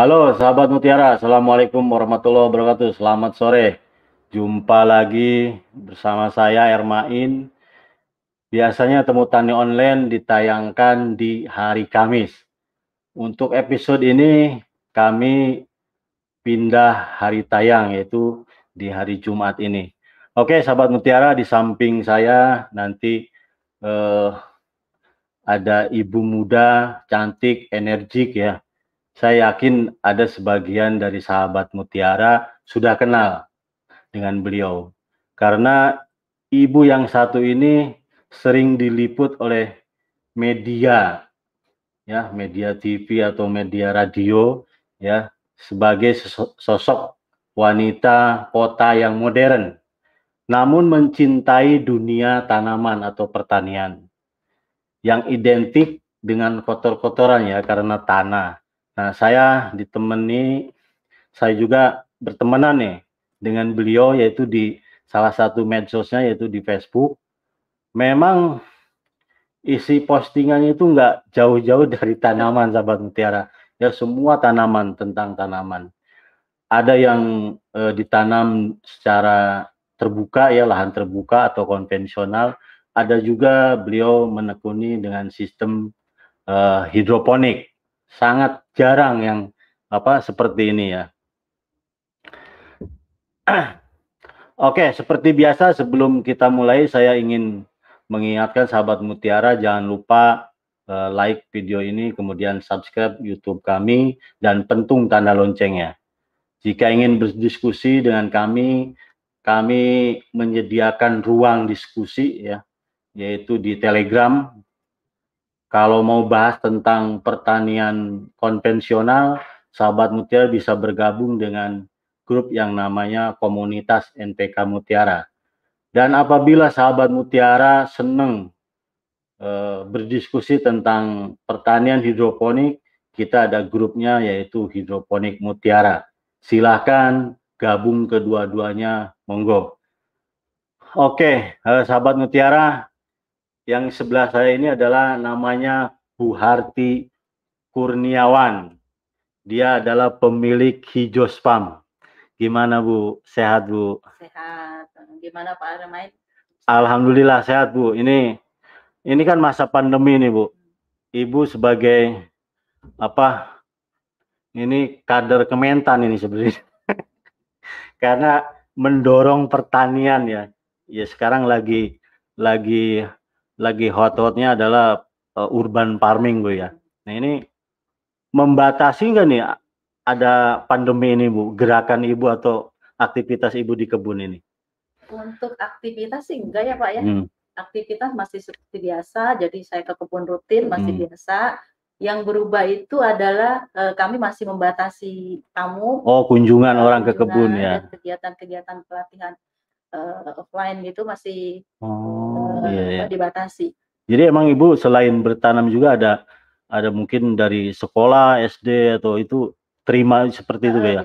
Halo sahabat Mutiara, Assalamualaikum warahmatullahi wabarakatuh. Selamat sore. Jumpa lagi bersama saya Ermain. Biasanya Temu Tani Online ditayangkan di hari Kamis. Untuk episode ini kami pindah hari tayang yaitu di hari Jumat ini. Oke sahabat Mutiara, di samping saya nanti eh, ada ibu muda, cantik, energik ya. Saya yakin ada sebagian dari sahabat Mutiara sudah kenal dengan beliau. Karena ibu yang satu ini sering diliput oleh media ya, media TV atau media radio ya sebagai sosok wanita kota yang modern namun mencintai dunia tanaman atau pertanian yang identik dengan kotor-kotoran ya karena tanah. Nah, saya ditemani saya juga bertemanan nih dengan beliau yaitu di salah satu medsosnya yaitu di Facebook. Memang isi postingannya itu enggak jauh-jauh dari tanaman sahabat mutiara. Ya semua tanaman tentang tanaman. Ada yang e, ditanam secara terbuka ya lahan terbuka atau konvensional ada juga beliau menekuni dengan sistem uh, hidroponik. Sangat jarang yang apa seperti ini ya. Oke, seperti biasa sebelum kita mulai saya ingin mengingatkan sahabat Mutiara jangan lupa uh, like video ini kemudian subscribe YouTube kami dan pentung tanda loncengnya. Jika ingin berdiskusi dengan kami, kami menyediakan ruang diskusi ya yaitu di Telegram. Kalau mau bahas tentang pertanian konvensional, sahabat Mutiara bisa bergabung dengan grup yang namanya Komunitas NPK Mutiara. Dan apabila sahabat Mutiara senang e, berdiskusi tentang pertanian hidroponik, kita ada grupnya yaitu Hidroponik Mutiara. Silahkan gabung kedua-duanya, monggo. Oke, eh, sahabat Mutiara, yang sebelah saya ini adalah namanya Bu Harti Kurniawan. Dia adalah pemilik hijau spam. Gimana Bu? Sehat Bu? Sehat. Gimana Pak Armain? Alhamdulillah sehat Bu. Ini ini kan masa pandemi nih Bu. Ibu sebagai apa? Ini kader Kementan ini sebenarnya. Karena mendorong pertanian ya. Ya sekarang lagi lagi lagi hot-hotnya adalah uh, urban farming Bu ya. Nah ini membatasi nggak nih ada pandemi ini Bu, gerakan Ibu atau aktivitas Ibu di kebun ini? Untuk aktivitas sih enggak ya Pak ya. Hmm. Aktivitas masih seperti biasa, jadi saya ke kebun rutin masih hmm. biasa. Yang berubah itu adalah uh, kami masih membatasi tamu. Oh, kunjungan uh, orang ke kebun ya. Kegiatan-kegiatan pelatihan uh, offline gitu masih oh, uh, iya, iya. dibatasi. Jadi emang ibu selain bertanam juga ada ada mungkin dari sekolah SD atau itu terima seperti uh, itu ya?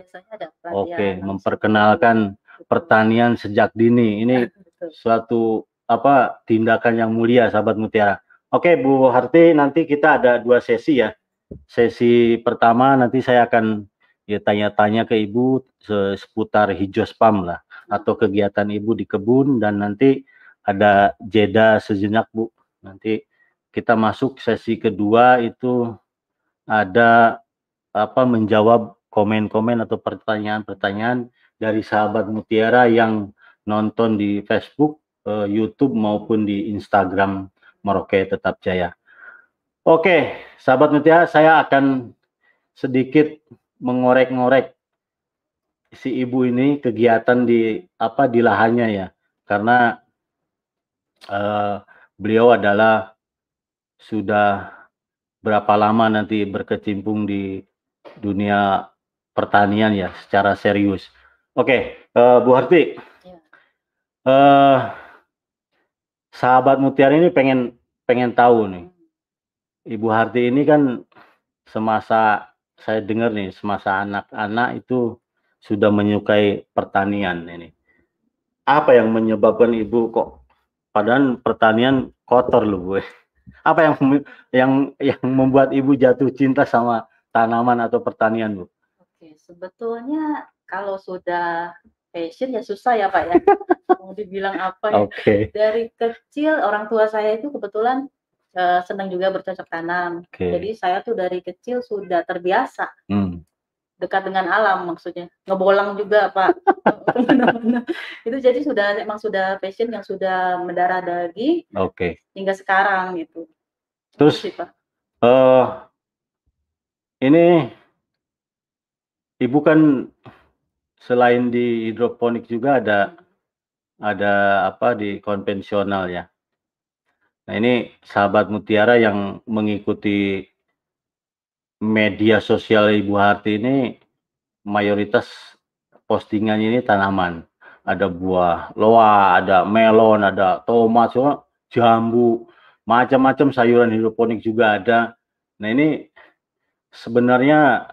Oke, memperkenalkan betul. pertanian sejak dini ini betul. suatu apa tindakan yang mulia sahabat mutiara. Oke Bu Harti nanti kita ada dua sesi ya. Sesi pertama nanti saya akan ya tanya-tanya ke Ibu seputar hijau spam lah atau kegiatan Ibu di kebun dan nanti ada jeda sejenak Bu. Nanti kita masuk sesi kedua itu ada apa menjawab komen-komen atau pertanyaan-pertanyaan dari sahabat Mutiara yang nonton di Facebook, eh, YouTube maupun di Instagram Merauke Tetap Jaya. Oke, sahabat Mutiara, saya akan sedikit mengorek-ngorek si ibu ini kegiatan di apa di lahannya ya karena uh, beliau adalah sudah berapa lama nanti berkecimpung di dunia pertanian ya secara serius. Oke, uh, Bu Harti, ya. uh, sahabat Mutiara ini pengen pengen tahu nih, Ibu Harti ini kan semasa saya dengar nih semasa anak-anak itu sudah menyukai pertanian ini. Apa yang menyebabkan ibu kok padahal pertanian kotor loh gue. Apa yang yang yang membuat ibu jatuh cinta sama tanaman atau pertanian bu? Oke, sebetulnya kalau sudah passion ya susah ya Pak ya. Mau dibilang apa ya. Oke. Dari kecil orang tua saya itu kebetulan uh, senang juga bercocok tanam. Oke. Jadi saya tuh dari kecil sudah terbiasa Hmm. Dekat dengan alam maksudnya. Ngebolang juga Pak. Itu jadi sudah emang sudah passion yang sudah mendarah daging Oke. hingga sekarang gitu. Terus sih, Pak. eh ini Ibu kan selain di hidroponik juga ada ada apa di konvensional ya. Nah ini sahabat mutiara yang mengikuti media sosial Ibu Harti ini mayoritas postingannya ini tanaman. Ada buah loa, ada melon, ada tomat, semua jambu, macam-macam sayuran hidroponik juga ada. Nah ini sebenarnya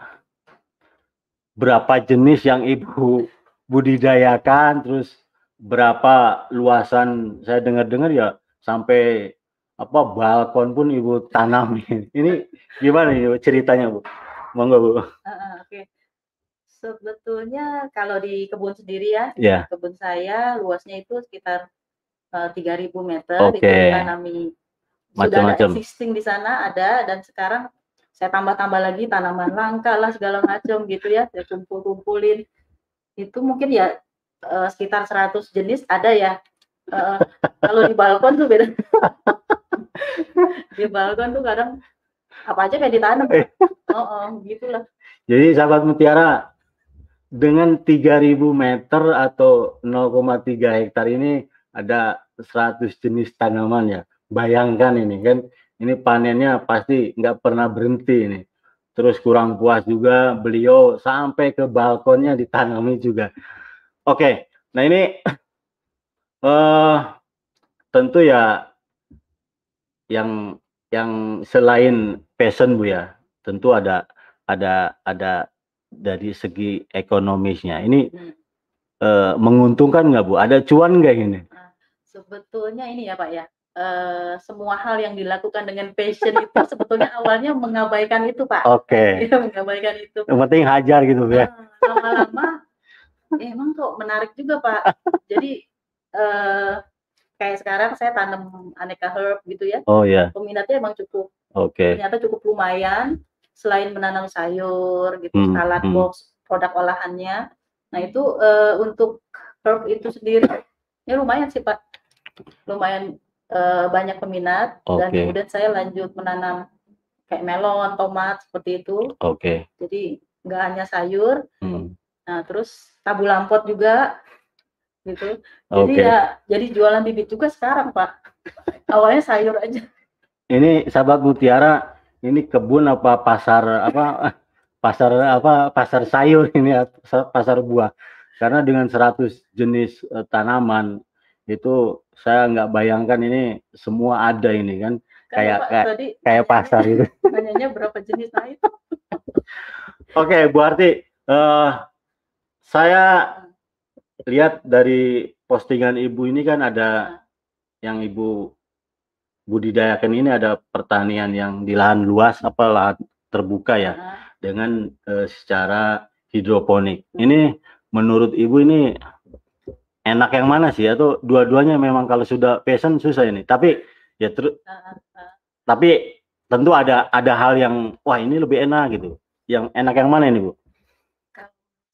berapa jenis yang Ibu budidayakan, terus berapa luasan saya dengar-dengar ya sampai apa balkon pun Ibu tanami. Ini gimana nih ceritanya Bu? Monggo Bu. Heeh, oke. Sebetulnya kalau di kebun sendiri ya, Ya. kebun saya luasnya itu sekitar eh, 3.000 meter itu Oke. ditanami. Sudah ada existing di sana ada dan sekarang saya tambah-tambah lagi tanaman langka lah segala macam gitu ya, saya kumpul-kumpulin. Itu mungkin ya eh, sekitar 100 jenis ada ya. Eh, kalau di balkon tuh beda. di balkon tuh kadang apa aja kayak ditanam. Eh. Oh, oh, gitulah. Jadi sahabat mutiara dengan 3000 meter atau 0,3 hektar ini ada 100 jenis tanaman ya. Bayangkan ini kan, ini panennya pasti nggak pernah berhenti ini. Terus kurang puas juga beliau sampai ke balkonnya ditanami juga. Oke, nah ini eh tentu ya yang yang selain passion Bu ya, tentu ada ada ada dari segi ekonomisnya. Ini Hmm. eh, menguntungkan nggak Bu? Ada cuan nggak ini? Sebetulnya ini ya Pak ya, eh, semua hal yang dilakukan dengan passion itu sebetulnya awalnya mengabaikan itu Pak. Oke, Iya, mengabaikan itu. yang penting hajar gitu ya. Ah, lama-lama eh, emang kok menarik juga Pak. Jadi eh, kayak sekarang saya tanam aneka herb gitu ya. Oh ya, Peminatnya emang cukup oke. ternyata cukup lumayan selain menanam sayur gitu, Hmm, salad hmm. box, produk olahannya. Nah, itu eh, untuk herb itu sendiri ya lumayan sih Pak. Lumayan eh, banyak peminat dan Oke. kemudian saya lanjut menanam kayak melon, tomat seperti itu. Oke. Jadi nggak hanya sayur, Hmm, Nah, terus tabu lampot juga gitu. Jadi Oke. ya jadi jualan bibit juga sekarang, Pak. Awalnya sayur aja. Ini sahabat mutiara, ini kebun apa pasar apa pasar apa pasar sayur ini pasar- buah. Karena dengan 100 jenis eh, tanaman itu saya nggak bayangkan ini semua ada ini kan Kayak- kayak- tadi kayak pasar gitu. Nanyanya berapa jenis itu. Oke, Bu Arti, eh, saya lihat dari postingan Ibu ini kan ada yang Ibu budidayakan ini ada pertanian yang di lahan luas apa lahan terbuka ya Nah, dengan eh, secara hidroponik. Ini menurut Ibu ini enak yang mana sih atau dua-duanya memang kalau sudah passion susah ini. Tapi ya terus nah. tapi tentu ada ada hal yang wah ini lebih enak gitu. Yang enak yang mana ini, Bu?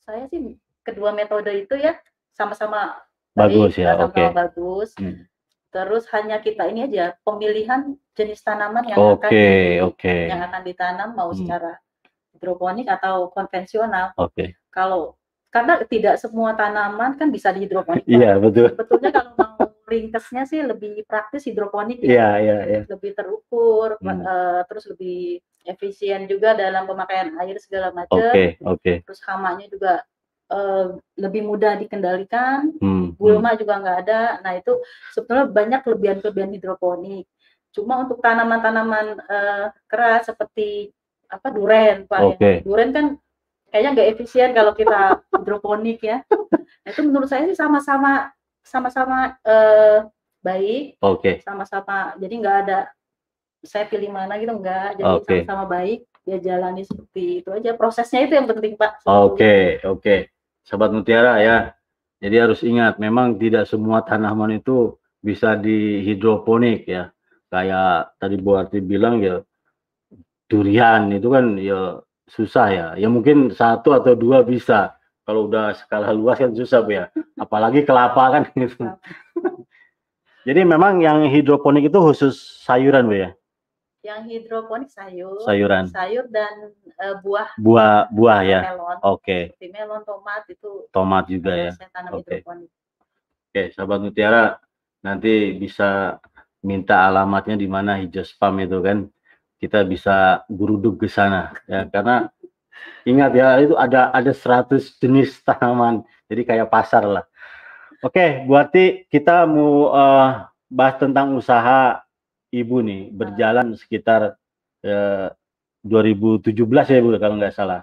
Saya sih kedua metode itu ya sama-sama Bagus baik, ya, sama-sama oke. bagus. Hmm. Terus hanya kita ini aja pemilihan jenis tanaman yang akan Oke, di- oke. yang akan ditanam mau Hmm. secara hidroponik atau konvensional. Oke. Kalau karena tidak semua tanaman kan bisa di hidroponik. Pak. Iya, betul. Sebetulnya kalau mau ringkesnya sih lebih praktis hidroponik ya. Iya, iya, iya. Lebih terukur, Hmm. eh, terus lebih efisien juga dalam pemakaian air segala macam. Oke, oke. Terus hamanya juga eh, lebih mudah dikendalikan. Hmm, hmm. Gulma juga nggak ada. Nah itu sebetulnya banyak kelebihan-kelebihan hidroponik. Cuma untuk tanaman-tanaman eh, keras seperti apa duren, Pak. ya. Oke. Duren kan kayaknya nggak efisien kalau kita hidroponik ya. Nah, itu menurut saya sih sama-sama sama-sama eh, baik, Oke. sama-sama. Jadi nggak ada saya pilih mana gitu nggak. Jadi Oke. sama-sama baik ya jalani seperti itu aja prosesnya itu yang penting Pak. Oke okay, oke okay. Sahabat mutiara ya. Jadi harus ingat memang tidak semua tanaman itu bisa di hidroponik ya. Kayak tadi Bu Arti bilang ya durian itu kan ya susah ya. Ya mungkin satu atau dua bisa. Kalau udah skala luas kan susah Bu ya. Apalagi kelapa kan gitu. Jadi memang yang hidroponik itu khusus sayuran Bu ya? Yang hidroponik sayur, sayuran, sayur dan uh, buah. Buah, buah ya. Melon. Oke. Okay. melon, tomat itu. Tomat juga ya. Tanam okay. Oke, okay, sahabat mutiara, nanti bisa minta alamatnya di mana hijau spam itu kan. Kita bisa buruduk ke sana ya karena ingat ya itu ada ada 100 jenis tanaman. Jadi kayak pasar lah. Oke, okay, berarti kita mau uh, bahas tentang usaha ibu nih berjalan sekitar eh, 2017 ya bu kalau nggak salah.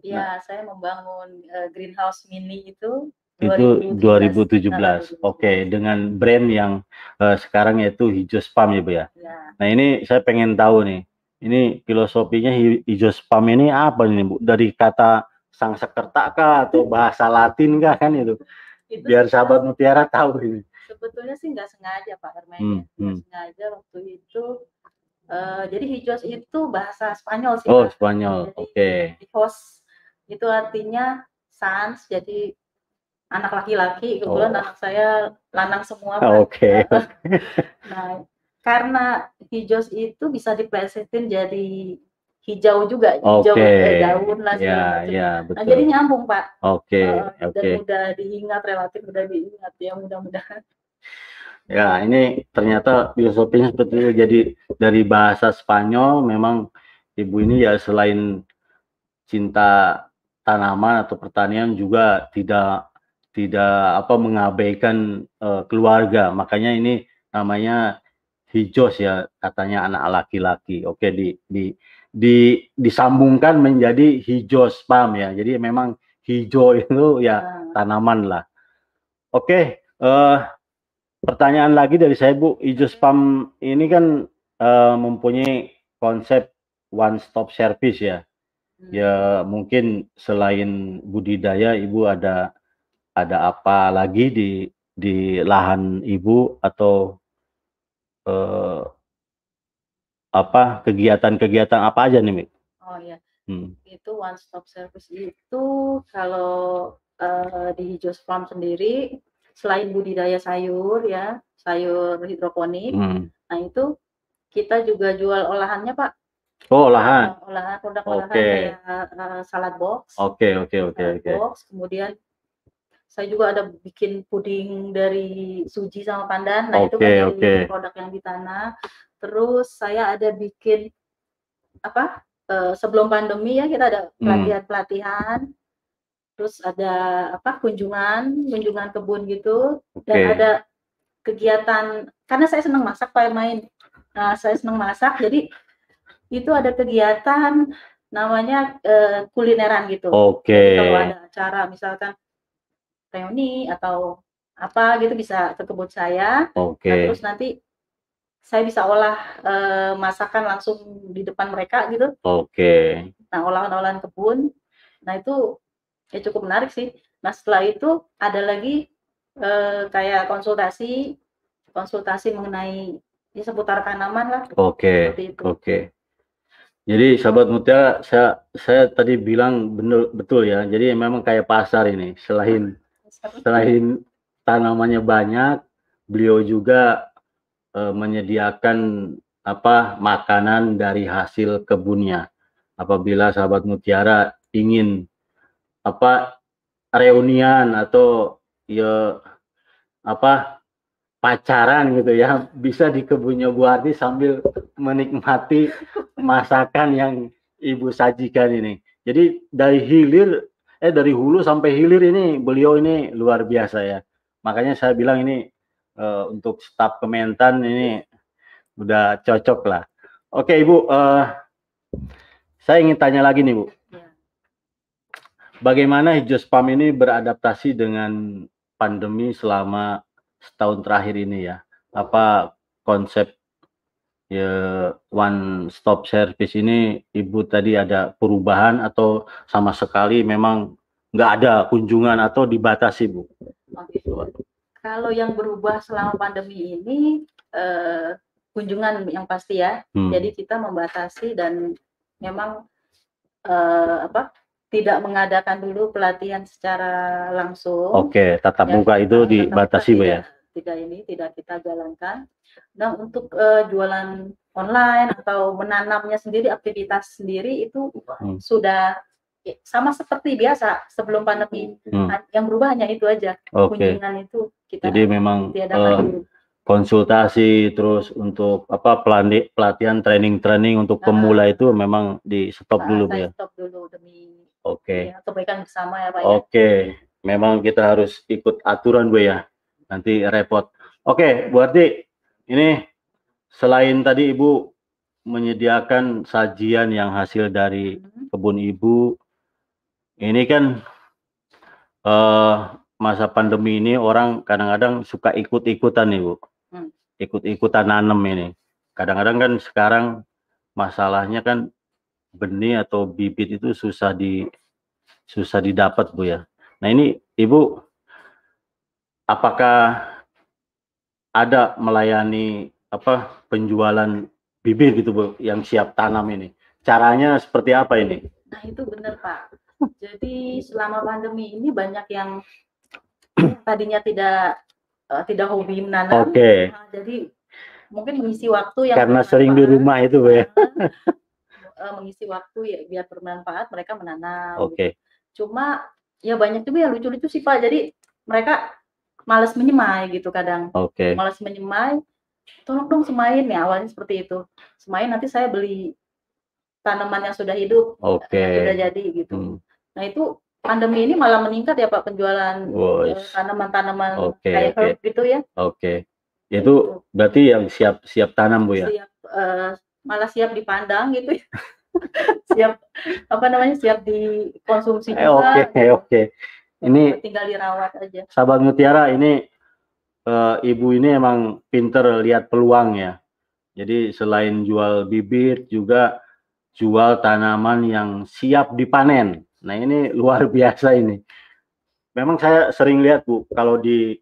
Iya, nah, saya membangun uh, greenhouse mini itu. Itu 2017. 2017. Oke, okay, dengan brand yang uh, sekarang yaitu hijau spam ya bu ya. ya. Nah ini saya pengen tahu nih, ini filosofinya hijau spam ini apa nih bu? Dari kata sang sekerta kah atau bahasa Latin kah kan itu? itu Biar sahabat mutiara tahu ini sebetulnya sih nggak sengaja Pak Hermen hmm, nggak hmm. sengaja waktu itu uh, jadi hijos itu bahasa Spanyol sih oh Pak. Spanyol oke okay. hijos itu artinya sans jadi anak laki-laki kebetulan oh. anak saya lanang semua oke okay. nah karena hijos itu bisa diplesetin jadi hijau juga hijau okay. daun lah ya, ya, betul. nah jadi nyambung pak oke okay. uh, eh, okay. dan mudah diingat relatif mudah diingat ya mudah-mudahan Ya, ini ternyata filosofinya seperti itu. Jadi dari bahasa Spanyol memang ibu ini ya selain cinta tanaman atau pertanian juga tidak tidak apa mengabaikan uh, keluarga. Makanya ini namanya hijos ya katanya anak laki-laki. Oke di di di disambungkan menjadi hijau spam ya. Jadi memang hijau itu ya ah. tanaman lah. Oke, uh, pertanyaan lagi dari saya Bu, Ijo Spam ini kan uh, mempunyai konsep one stop service ya. Hmm. Ya mungkin selain budidaya Ibu ada ada apa lagi di di lahan Ibu atau uh, apa kegiatan-kegiatan apa aja nih, Mik? Oh ya. Hmm. Itu one stop service itu kalau uh, di Hijau Farm sendiri selain budidaya sayur ya, sayur hidroponik. Hmm. Nah, itu kita juga jual olahannya, Pak. Oh, olahan. Uh, olahan produk okay. olahan kayak uh, salad box. Oke, oke, oke, oke. Kemudian saya juga ada bikin puding dari suji sama pandan. Nah, okay, itu kan okay. produk yang ditanam. Terus saya ada bikin apa? Uh, sebelum pandemi ya kita ada hmm. pelatihan-pelatihan. Hmm terus ada apa kunjungan kunjungan kebun gitu okay. dan ada kegiatan karena saya senang masak pak main nah, saya senang masak jadi itu ada kegiatan namanya uh, kulineran gitu oke okay. kalau ada acara misalkan reuni atau apa gitu bisa ke kebun saya okay. nah, terus nanti saya bisa olah uh, masakan langsung di depan mereka gitu oke okay. nah olahan-olahan kebun nah itu ya cukup menarik sih. Nah setelah itu ada lagi eh, kayak konsultasi konsultasi mengenai ya, seputar tanaman lah. Oke. Okay. Oke. Okay. Jadi sahabat mutia, saya saya tadi bilang benar betul ya. Jadi memang kayak pasar ini. Selain selain tanamannya banyak, beliau juga eh, menyediakan apa makanan dari hasil kebunnya. Apabila sahabat mutiara ingin apa reunian atau ya apa pacaran gitu ya bisa di kebunnya Bu Arti sambil menikmati masakan yang Ibu sajikan ini. Jadi dari hilir eh dari hulu sampai hilir ini beliau ini luar biasa ya. Makanya saya bilang ini uh, untuk staf Kementan ini udah cocok lah. Oke Ibu, uh, saya ingin tanya lagi nih Bu bagaimana hijau spam ini beradaptasi dengan pandemi selama setahun terakhir ini ya? Apa konsep ya one stop service ini Ibu tadi ada perubahan atau sama sekali memang nggak ada kunjungan atau dibatasi Bu? Kalau yang berubah selama pandemi ini eh, kunjungan yang pasti ya. Hmm. Jadi kita membatasi dan memang eh, apa tidak mengadakan dulu pelatihan secara langsung. Oke, tatap ya, muka itu dibatasi Bu ya tidak ini tidak kita jalankan. Nah untuk uh, jualan online atau menanamnya sendiri aktivitas sendiri itu hmm. sudah sama seperti biasa sebelum pandemi. Hmm. Nah, yang berubah hanya itu aja. Okay. Kunjungan itu kita. Jadi memang uh, konsultasi terus untuk apa pelatihan training-training untuk nah, pemula itu memang di stop nah, dulu ya. Stop dulu demi Oke. Okay. Ya, kebaikan bersama ya Pak. Ya. Oke. Okay. Memang kita harus ikut aturan Bu ya nanti repot. Oke, Bu Arti, ini selain tadi Ibu menyediakan sajian yang hasil dari hmm. kebun Ibu, ini kan uh, masa pandemi ini orang kadang-kadang suka ikut-ikutan nih Bu, hmm. ikut-ikutan nanam ini. Kadang-kadang kan sekarang masalahnya kan benih atau bibit itu susah di susah didapat Bu ya. Nah ini Ibu apakah ada melayani apa penjualan bibit gitu Bu yang siap tanam ini? Caranya seperti apa ini? Nah, itu benar, Pak. Jadi selama pandemi ini banyak yang tadinya tidak uh, tidak hobi menanam. Oke. Okay. Nah, jadi mungkin mengisi waktu yang karena sering di rumah itu, Bu ya. Uh, mengisi waktu ya biar bermanfaat mereka menanam. Oke. Okay. Gitu. Cuma ya banyak juga yang lucu-lucu sih, Pak. Jadi mereka males menyemai gitu kadang. Oke. Okay. Males menyemai, tolong dong semain ya awalnya seperti itu. Semain nanti saya beli tanaman yang sudah hidup, Oke. Okay. sudah jadi gitu. Hmm. Nah itu pandemi ini malah meningkat ya Pak penjualan eh, tanaman-tanaman okay, kayak okay. herb gitu ya. Oke. Okay. Itu gitu. berarti yang siap siap tanam Bu ya? Siap, uh, malah siap dipandang gitu ya. siap apa namanya siap dikonsumsi eh, juga. Oke, okay, oke. Okay ini tinggal dirawat aja. Sahabat Mutiara ini uh, ibu ini emang pinter lihat peluang ya. Jadi selain jual bibit juga jual tanaman yang siap dipanen. Nah ini luar biasa ini. Memang saya sering lihat bu, kalau di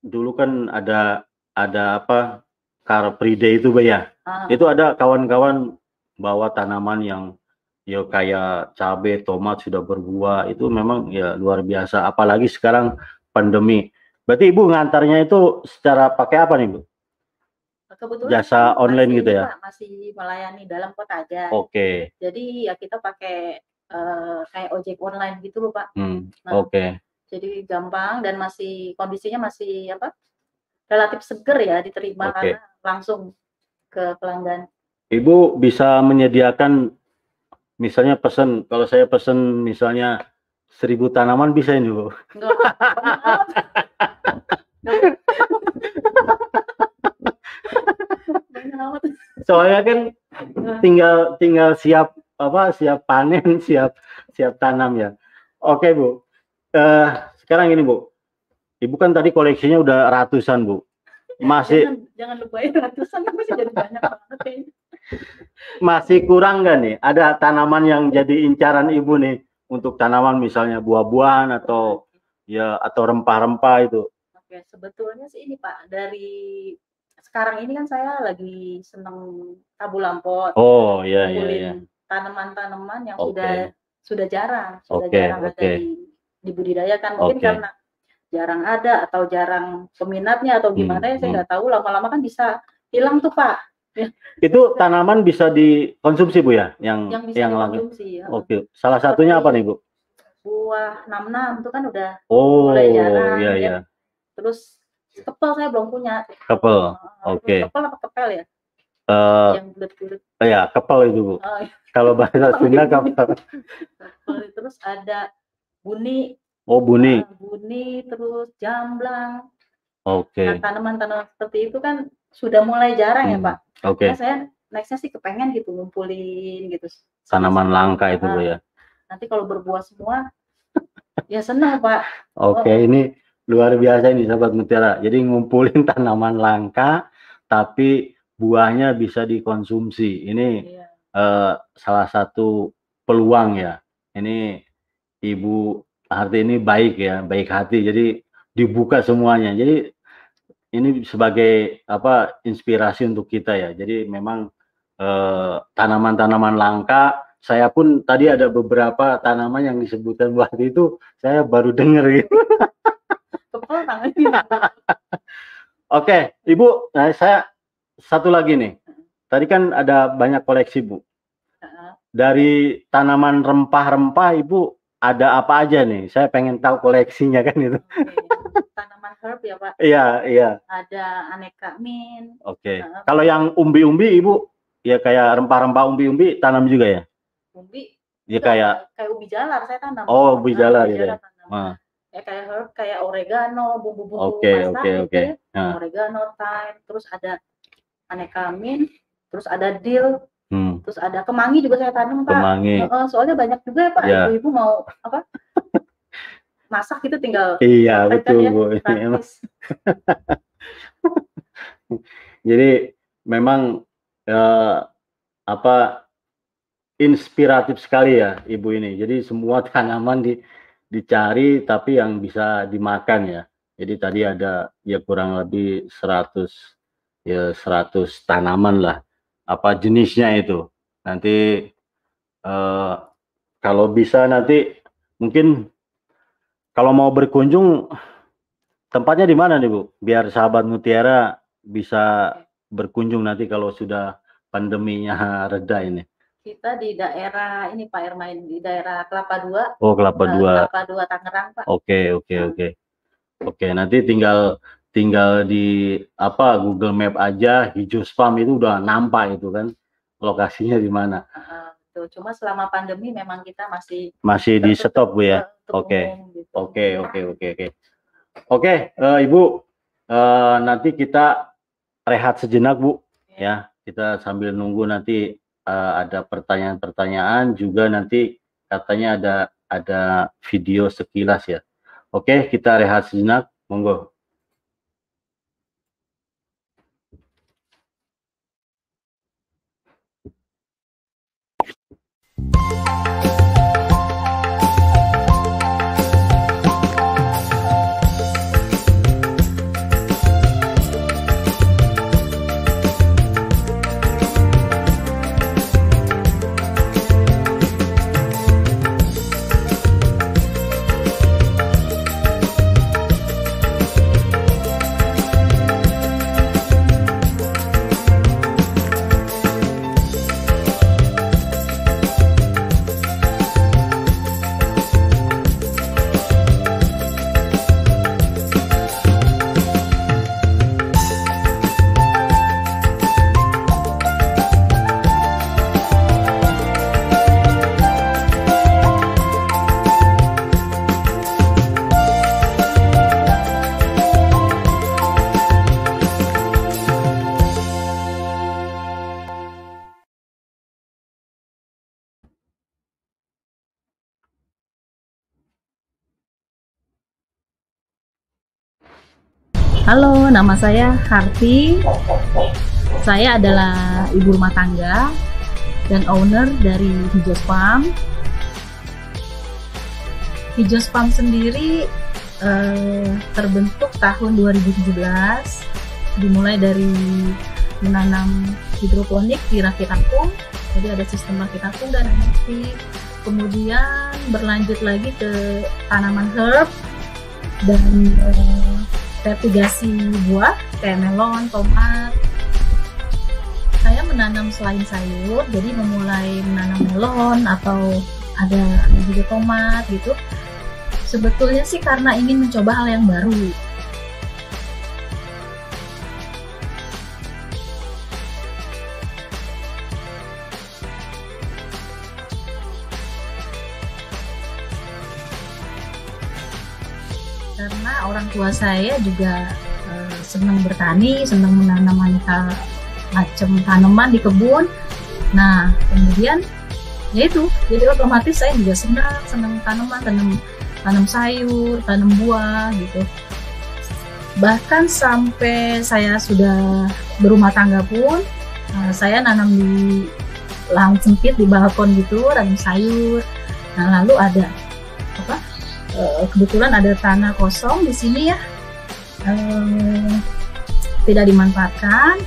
dulu kan ada ada apa Car Free Day itu ya. Ah. Itu ada kawan-kawan bawa tanaman yang ya kayak cabai, tomat sudah berbuah itu memang ya luar biasa. Apalagi sekarang pandemi. Berarti ibu ngantarnya itu secara pakai apa nih bu? Kebetulan jasa online gitu ya? Masih melayani dalam kota aja. Oke. Okay. Jadi ya kita pakai uh, kayak ojek online gitu loh pak. Hmm, nah, Oke. Okay. Jadi gampang dan masih kondisinya masih apa? Relatif seger ya diterima okay. karena langsung ke pelanggan. Ibu bisa menyediakan misalnya pesan kalau saya pesan misalnya seribu tanaman bisa ini bu. Soalnya kan tinggal tinggal siap apa siap panen siap siap tanam ya. Oke bu. Uh, sekarang ini bu ibu kan tadi koleksinya udah ratusan bu masih jangan, jangan lupain ratusan masih jadi banyak banget masih kurang nggak nih? Ada tanaman yang jadi incaran ibu nih untuk tanaman misalnya buah-buahan atau ya atau rempah-rempah itu? Oke, sebetulnya sih ini Pak dari sekarang ini kan saya lagi seneng tabu lampot. Oh iya iya. iya. Tanaman-tanaman yang okay. sudah sudah jarang, sudah okay, jarang okay. ada di, dibudidayakan mungkin okay. karena jarang ada atau jarang peminatnya atau gimana hmm, ya saya hmm. nggak hmm. tahu lama-lama kan bisa hilang tuh Pak Ya. Itu tanaman bisa dikonsumsi Bu ya? Yang yang bisa yang dikonsumsi ya. Oke. Salah satunya apa nih Bu? Buah enam itu kan udah oh, mulai jarang. Iya, ya. iya. Terus kepel saya belum punya. Kepel. Oke. Okay. Kepel apa kepel ya? Uh, yang bulat-bulat. Oh ya, kepel itu Bu. Oh, iya. Kalau bahasa Sunda kepel. Terus ada buni. Oh, buni. Nah, buni terus jamblang. Oke. Okay. Nah, tanaman-tanaman seperti itu kan sudah mulai jarang ya, hmm. ya, Pak. Oke. Okay. Nah, saya nextnya sih kepengen gitu ngumpulin gitu. Tanaman langka itu Bu ya. Nanti kalau berbuah semua ya senang, Pak. Oke, okay, oh. ini luar biasa ini sahabat mutiara. Jadi ngumpulin tanaman langka tapi buahnya bisa dikonsumsi. Ini iya. uh, salah satu peluang ya. Ini Ibu Harti ini baik ya, baik hati. Jadi dibuka semuanya. Jadi ini sebagai apa inspirasi untuk kita ya. Jadi memang eh, tanaman-tanaman uh, langka. Saya pun tadi ada beberapa tanaman yang disebutkan waktu itu saya baru dengar gitu. Oke, Ibu, nah saya satu lagi nih. Tadi kan ada banyak koleksi, Bu. Dari tanaman rempah-rempah, Ibu ada apa aja nih? Saya pengen tahu koleksinya kan itu. Okay. Tanaman herb ya, Pak? Iya, iya. Ada aneka min. Oke. Okay. Uh, Kalau yang umbi-umbi, Ibu, ya kayak rempah-rempah umbi-umbi tanam juga ya? Umbi. Ya kayak kayak ubi jalar saya tanam. Oh, ubi jalar nah, ya. Nah ya kayak herb kayak oregano bumbu-bumbu okay, masak okay, okay. Nah. oregano thyme terus ada aneka mint terus ada dill hmm. terus ada kemangi juga saya tanam pak kemangi. Uh, soalnya banyak juga ya pak yeah. ibu-ibu mau apa masak itu tinggal iya betul ya, bu jadi memang uh, apa inspiratif sekali ya ibu ini jadi semua tanaman di dicari tapi yang bisa dimakan ya. Jadi tadi ada ya kurang lebih 100 ya 100 tanaman lah. Apa jenisnya itu. Nanti eh, kalau bisa nanti mungkin kalau mau berkunjung tempatnya di mana nih Bu? Biar sahabat Mutiara bisa berkunjung nanti kalau sudah pandeminya reda ini kita di daerah ini Pak Ermain di daerah Kelapa Dua. Oh Kelapa uh, Dua. Kelapa Dua Tangerang Pak. Oke oke hmm. oke oke nanti tinggal tinggal di apa Google Map aja hijau spam itu udah nampak itu kan lokasinya di mana. Uh, cuma selama pandemi memang kita masih masih di stop bu ya. Oke gitu. oke oke oke oke oke eh, ibu uh, nanti kita rehat sejenak bu ya kita sambil nunggu nanti uh, ada pertanyaan-pertanyaan juga nanti katanya ada ada video sekilas ya. Oke, kita rehat sejenak. Monggo. Bye. Halo, nama saya Harti. Saya adalah ibu rumah tangga dan owner dari Hijos Farm. Hijos Farm sendiri eh, terbentuk tahun 2017, dimulai dari menanam hidroponik di rakit apung. Jadi ada sistem rakit apung dan NFT. Kemudian berlanjut lagi ke tanaman herb dan eh, vertigasi buah kayak melon, tomat. Saya menanam selain sayur, jadi memulai menanam melon atau ada juga tomat gitu. Sebetulnya sih karena ingin mencoba hal yang baru. Tua saya juga uh, senang bertani, senang menanam aneka macam tanaman di kebun. Nah, kemudian ya itu, jadi otomatis saya juga senang senang tanaman, tanam tanam sayur, tanam buah gitu. Bahkan sampai saya sudah berumah tangga pun uh, saya nanam di lahan sempit di balkon gitu tanam sayur nah lalu ada apa uh, kebetulan ada tanah kosong di sini ya. Uh, tidak dimanfaatkan.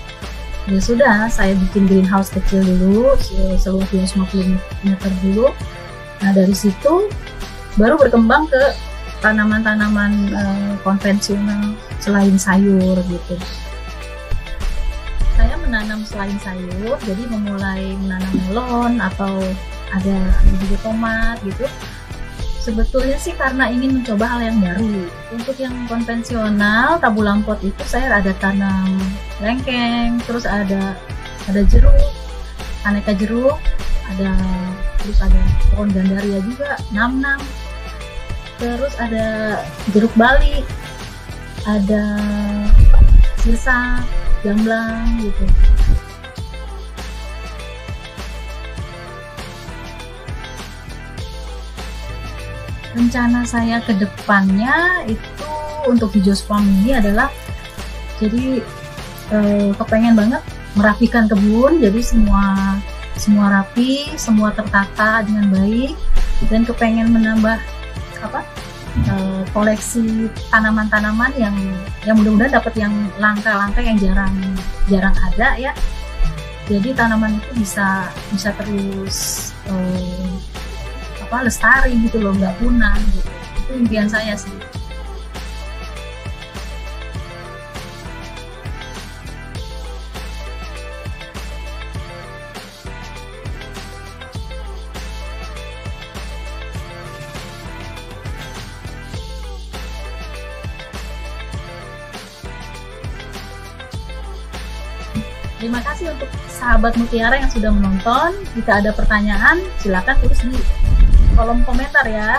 Ya sudah saya bikin greenhouse kecil dulu seluas 250 meter dulu. Nah dari situ baru berkembang ke tanaman-tanaman uh, konvensional selain sayur gitu. Saya menanam selain sayur jadi memulai menanam melon atau ada juga tomat gitu sebetulnya sih karena ingin mencoba hal yang baru. Untuk yang konvensional tabu lampot itu saya ada tanam lengkeng terus ada ada jeruk aneka jeruk ada terus ada pohon gandaria juga nam nam terus ada jeruk bali ada sisa gamblang gitu rencana saya ke depannya itu untuk hijau farm ini adalah jadi eh, kepengen banget merapikan kebun. Jadi semua semua rapi semua tertata dengan baik. Dan kepengen menambah apa uh, koleksi tanaman-tanaman yang yang mudah-mudahan dapat yang langka-langka yang jarang jarang ada ya. Jadi tanaman itu bisa bisa terus uh, apa lestari gitu loh nggak punah gitu itu impian saya sih Terima kasih untuk sahabat Mutiara yang sudah menonton. Jika ada pertanyaan, silakan tulis di kolom komentar ya.